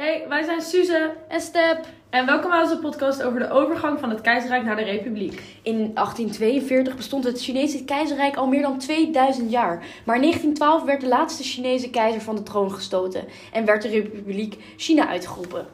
Hey, wij zijn Suze En Step. en welkom bij onze podcast over de overgang van het keizerrijk naar de republiek. In 1842 bestond het Chinese keizerrijk al meer dan 2000 jaar. Maar in 1912 werd de laatste Chinese keizer van de troon gestoten en werd de Republiek China uitgeroepen.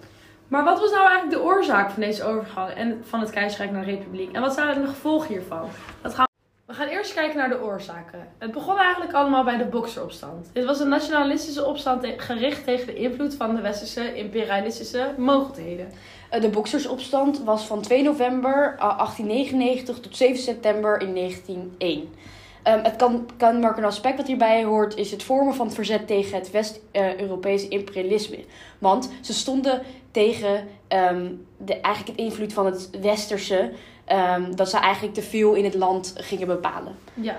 Maar wat was nou eigenlijk de oorzaak van deze overgang en van het keizerrijk naar de republiek? En wat zijn de gevolgen hiervan? Dat gaan we gaan eerst kijken naar de oorzaken. Het begon eigenlijk allemaal bij de Bokseropstand. Dit was een nationalistische opstand gericht tegen de invloed van de westerse imperialistische mogendheden. Eh, De boksersopstand was van 2 november eh, 1899 tot 7 september in 1901. Ehm, het kan, kenmerkende aspect wat hierbij hoort is het vormen van het verzet tegen het West-Europese imperialisme. Want ze stonden tegen ehm, de, eigenlijk het invloed van het westerse, ehm, dat ze eigenlijk te veel in het land gingen bepalen. Ja.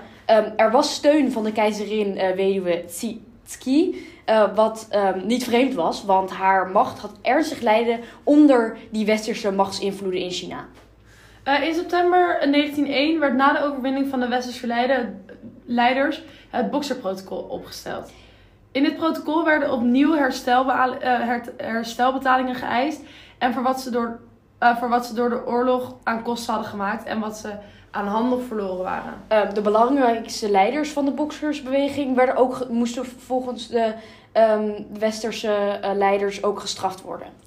Er was steun van de keizerin eh, weduwe Tsi, eh, wat niet vreemd was, want haar macht had ernstig lijden onder die westerse machtsinvloeden in China. Eh, in september 1901 werd na de overwinning van de westerse leiders het Bokserprotocol opgesteld. In dit protocol werden opnieuw eh, her- herstelbetalingen geëist en voor wat, ze door, eh, voor wat ze door de oorlog aan kosten hadden gemaakt en wat ze aan handel verloren waren. Ehm, de belangrijkste leiders van de boksersbeweging werden ook, moesten volgens de ehm, westerse leiders ook gestraft worden.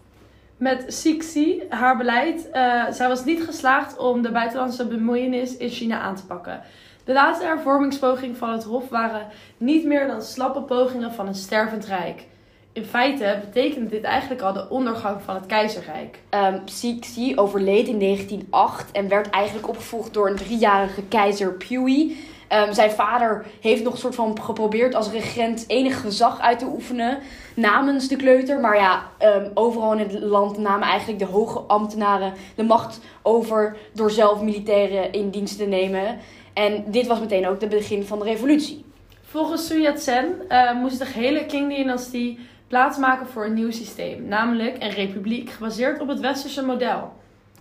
Met Sixi, haar beleid, eh, zij was niet geslaagd om de buitenlandse bemoeienis in China aan te pakken. De laatste hervormingspogingen van het Hof waren niet meer dan slappe pogingen van een stervend rijk. In feite betekende dit eigenlijk al de ondergang van het keizerrijk. Ehm Cixi overleed in 1908 en werd eigenlijk opgevolgd door een driejarige keizer Pui. Ehm, zijn vader heeft nog soort van geprobeerd als regent enig gezag uit te oefenen namens de kleuter. Maar ja, ehm, overal in het land namen eigenlijk de hoge ambtenaren de macht over door zelf militairen in dienst te nemen. En dit was meteen ook het begin van de revolutie. Volgens Sun Yat-sen eh, moest de gehele Qing-dynastie plaatsmaken voor een nieuw systeem, namelijk een republiek gebaseerd op het westerse model.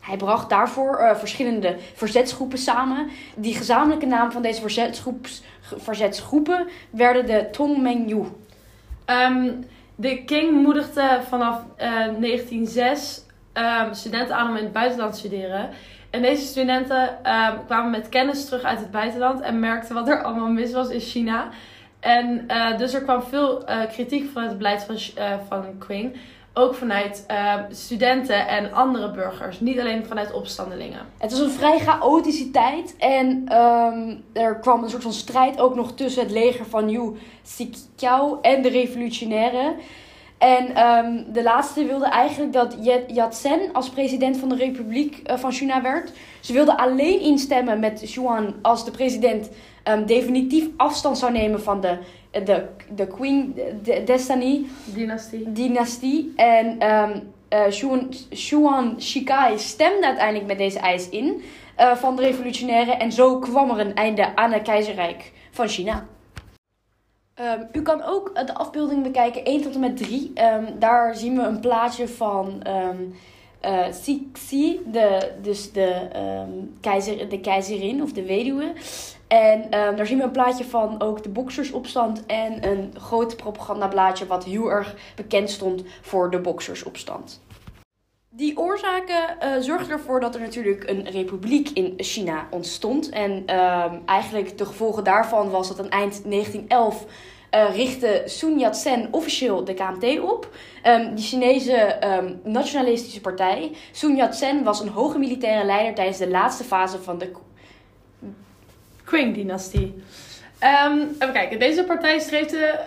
Hij bracht daarvoor eh, verschillende verzetsgroepen samen. Die gezamenlijke naam van deze verzetsgroepen werden de Tongmengyu. Ehm, de King moedigde vanaf eh, 1906 ehm, studenten aan om in het buitenland te studeren. En deze studenten ehm, kwamen met kennis terug uit het buitenland en merkten wat er allemaal mis was in China. En eh, dus er kwam veel kritiek vanuit het beleid van, van Qing. Ook vanuit ehm, studenten en andere burgers, niet alleen vanuit opstandelingen. Het was een vrij chaotische tijd. En ehm, er kwam een soort van strijd ook nog tussen het leger van Yu Xiqiao en de revolutionairen. En ehm, de laatste wilde eigenlijk dat Yat-sen als president van de Republiek eh, van China werd. Ze wilde alleen instemmen met Xuan als de president ehm, definitief afstand zou nemen van de, de, de Queen de, Destiny Dynastie. dynastie. En ehm eh, Xuan, Xuan Shikai stemde uiteindelijk met deze eis in eh, van de revolutionairen. En zo kwam er een einde aan het keizerrijk van China. Ehm, u kan ook de afbeelding bekijken, 1 tot en met 3. Ehm, daar zien we een plaatje van eh, Cixi, de, dus de, keizer, de keizerin of de weduwe. En daar zien we een plaatje van ook de boksersopstand en een groot propagandablaadje wat heel erg bekend stond voor de boksersopstand. Die oorzaken eh, zorgden ervoor dat er natuurlijk een republiek in China ontstond. En ehm, eigenlijk de gevolgen daarvan was dat aan eind 1911 eh, richtte Sun Yat-sen officieel de KMT op. Ehm, die Chinese ehm, nationalistische partij. Sun Yat-sen was een hoge militaire leider tijdens de laatste fase van de Qing-dynastie. Ehm, even kijken, deze partij streefde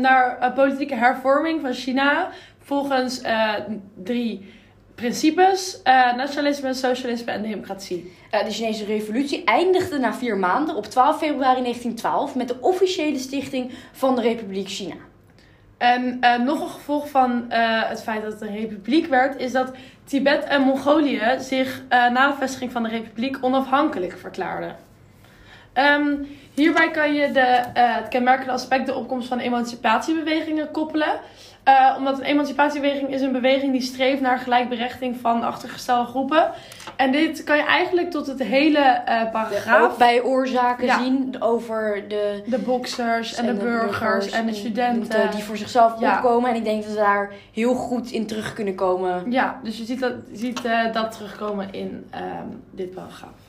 naar een politieke hervorming van China volgens eh, drie principes: eh, nationalisme, socialisme en democratie. Eh, de Chinese revolutie eindigde na vier maanden op 12 februari 1912 met de officiële stichting van de Republiek China. En eh, nog een gevolg van het feit dat het een republiek werd, is dat Tibet en Mongolië zich na de vestiging van de republiek onafhankelijk verklaarden. Ehm, hierbij kan je de, eh, het kenmerkende aspect de opkomst van emancipatiebewegingen koppelen. Eh, omdat een emancipatiebeweging is een beweging die streeft naar gelijkberechting van achtergestelde groepen. En dit kan je eigenlijk tot het hele eh paragraaf. Ook bij oorzaken Ja. zien over de, De boxers en, de, burgers, en de studenten. die voor zichzelf Ja. opkomen. En ik denk dat we daar heel goed in terug kunnen komen. Ja, dus je ziet dat, je ziet, dat terugkomen in ehm, dit paragraaf.